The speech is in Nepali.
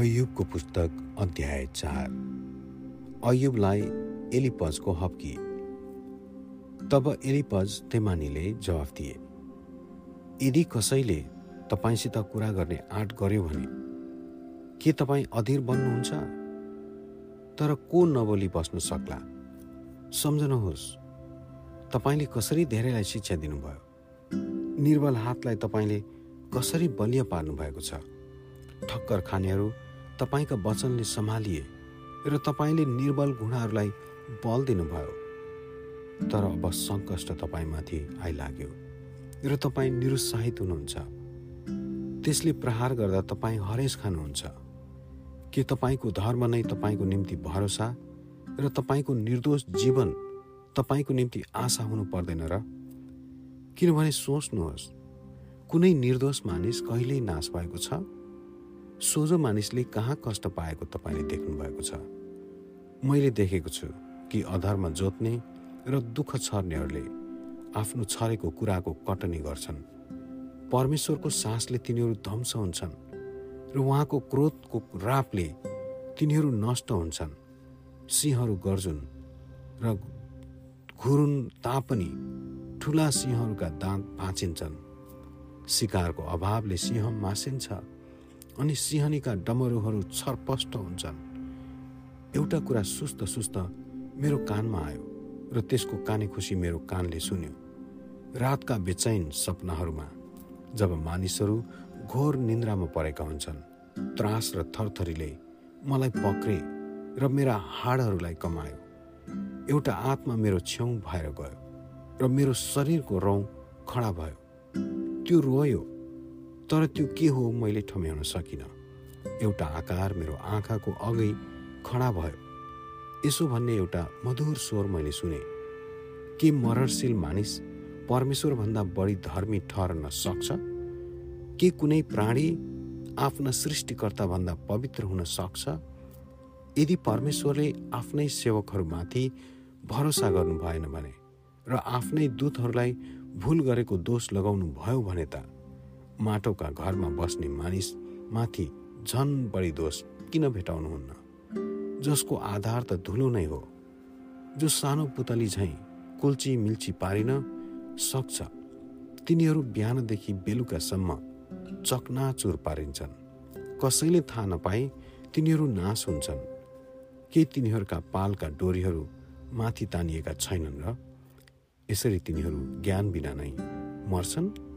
अयुबको पुस्तक अध्याय चार। अयुबलाई एलिपजको हप्की। तब एलिपज तेमानीले जवाफ दिए यदि कसैले तपाईँसित कुरा गर्ने आँट गर्यो भने के तपाईँ अधीर बन्नुहुन्छ? तर को नबोली बस्न सक्ला? सम्झनुहोस् तपाईँले कसरी धेरैलाई शिक्षा दिनुभयो? निर्बल हातलाई तपाईँले कसरी बलियो पार्नु भएको छ? ठक्कर खानेहरू तपाईँका वचनले सम्हालिए र तपाईँले निर्बल घुँडाहरूलाई बल दिनुभयो। तर अब सङ्कष्ट तपाईँमाथि आइलाग्यो र तपाईँ निरुत्साहित हुनुहुन्छ। त्यसले प्रहार गर्दा तपाईँ हरेस खानुहुन्छ। के तपाईँको धर्म नै तपाईँको निम्ति भरोसा र तपाईँको निर्दोष जीवन तपाईँको निम्ति आशा हुनु पर्दैन र? किनभने सोच्नुहोस् कुनै निर्दोष मानिस कहिल्यै नाश भएको छ? सोझो मानिसले कहाँ कष्ट पाएको तपाईँले देख्नु भएको छ? मैले देखेको छु कि अधर्म जोत्ने र दुःख छर्नेहरूले आफ्नो छरेको कुराको कटनी गर्छन्। परमेश्वरको सासले तिनीहरू ध्वंस हुन्छन् र उहाँको क्रोधको रापले तिनीहरू नष्ट हुन्छन्। सिंहहरू गर्जुन् र घुरुन तापनि ठुला सिंहहरूका दाँत भाँचिन्छन्। शिकारको अभावले सिंह मासिन्छ। अनि सिंहनीका डमरुहरू छरपष्ट हुन्छन्। एउटा कुरा सुस्त सुस्त मेरो कानमा आयो र त्यसको काने खुसी मेरो कानले सुन्यो। रातका बेचैन सपनाहरूमा जब मानिसहरू घोर निन्द्रामा परेका हुन्छन् त्रास र थरथरीले मलाई पक्रे र मेरा हाडहरूलाई कमायो। एउटा आत्मा मेरो छेउ भएर गयो र मेरो शरीरको रौँ खडा भयो। त्यो रोयो तर त्यो के हो मैले ठम्याउन सकिनँ। एउटा आकार मेरो आँखाको अघि खडा भयो। यसो भन्ने एउटा मधुर स्वर मैले सुने। के मरणशील मानिस परमेश्वरभन्दा बढी धर्मी ठहरन सक्छ? के कुनै प्राणी आफ्ना सृष्टिकर्ताभन्दा पवित्र हुन सक्छ? यदि परमेश्वरले आफ्नै सेवकहरूमाथि भरोसा गर्नु भएन भने र आफ्नै दूतहरूलाई भुल गरेको दोष लगाउनु भयो भने त माटोका घरमा बस्ने मानिस माथि झन बढी दोष किन भेटाउनुहुन्न? जसको आधार त धुलो नै हो जो सानो पुतली झैँ कुल्ची मिल्ची पारिन सक्छ तिनीहरू बिहानदेखि बेलुकासम्म चकनाचुर पारिन्छन्। कसैले थाहा नपाए तिनीहरू नाश हुन्छन्। के तिनीहरूका पालका डोरीहरू माथि तानिएका छैनन् र यसरी तिनीहरू ज्ञान बिना नै मर्छन्।